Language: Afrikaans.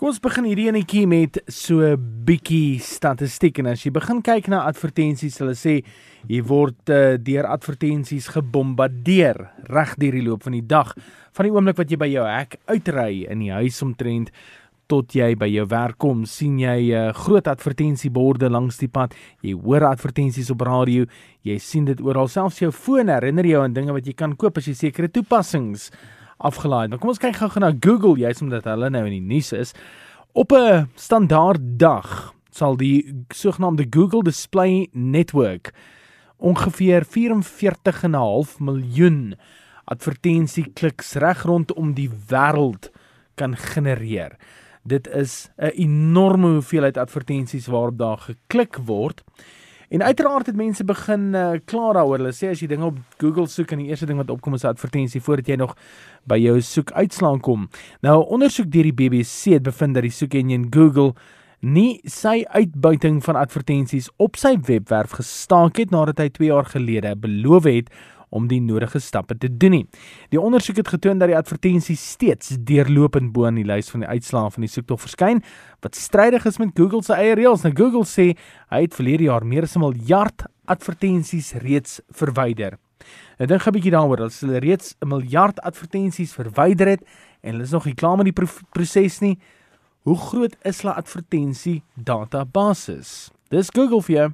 Kom ons begin hierdie enetjie met so 'n bietjie statistiek en as jy begin kyk na advertensies, hulle sê jy word uh, deur advertensies gebombardeer reg deur die loop van die dag. Van die oomblik wat jy by jou hek uitry in die huis omtrent tot jy by jou werk kom, sien jy uh, groot advertensieborde langs die pad. Jy hoor advertensies op radio, jy sien dit oral, selfs jou foon herinner jou aan dinge wat jy kan koop as jy sekere toepassings afgelaai. Maar kom ons kyk gou-gou na Google, juis omdat hulle nou in die nuus is. Op 'n standaard dag sal die sogenaamde Google Display Network ongeveer 44,5 miljoen advertensiekliks reg rondom die wêreld kan genereer. Dit is 'n enorme hoeveelheid advertensies waarop daar geklik word. En uiteraard het mense begin uh, klaar daaroor. Hulle sê as jy dinge op Google soek en die eerste ding wat opkom is 'n advertensie voordat jy nog by jou soek uitslaan kom. Nou ondersoek deur die BBC het bevind dat die soek engine Google nie sy uitbuiting van advertensies op sy webwerf gestaak het nadat hy 2 jaar gelede beloof het om die nodige stappe te doen nie. Die ondersoek het getoon dat die advertensies steeds deurlopend bo in die lys van die uitslae van die soektog verskyn wat strydig is met Google se eie reëls. Nou Google sê hy het verlede jaar meer as 'n miljard advertensies reeds verwyder. Nou dink 'n bietjie daaroor, as hulle reeds 'n miljard advertensies verwyder het en hulle is nog nie klaar met die proses nie, hoe groot is hulle advertensie database? Dis Google vir jou.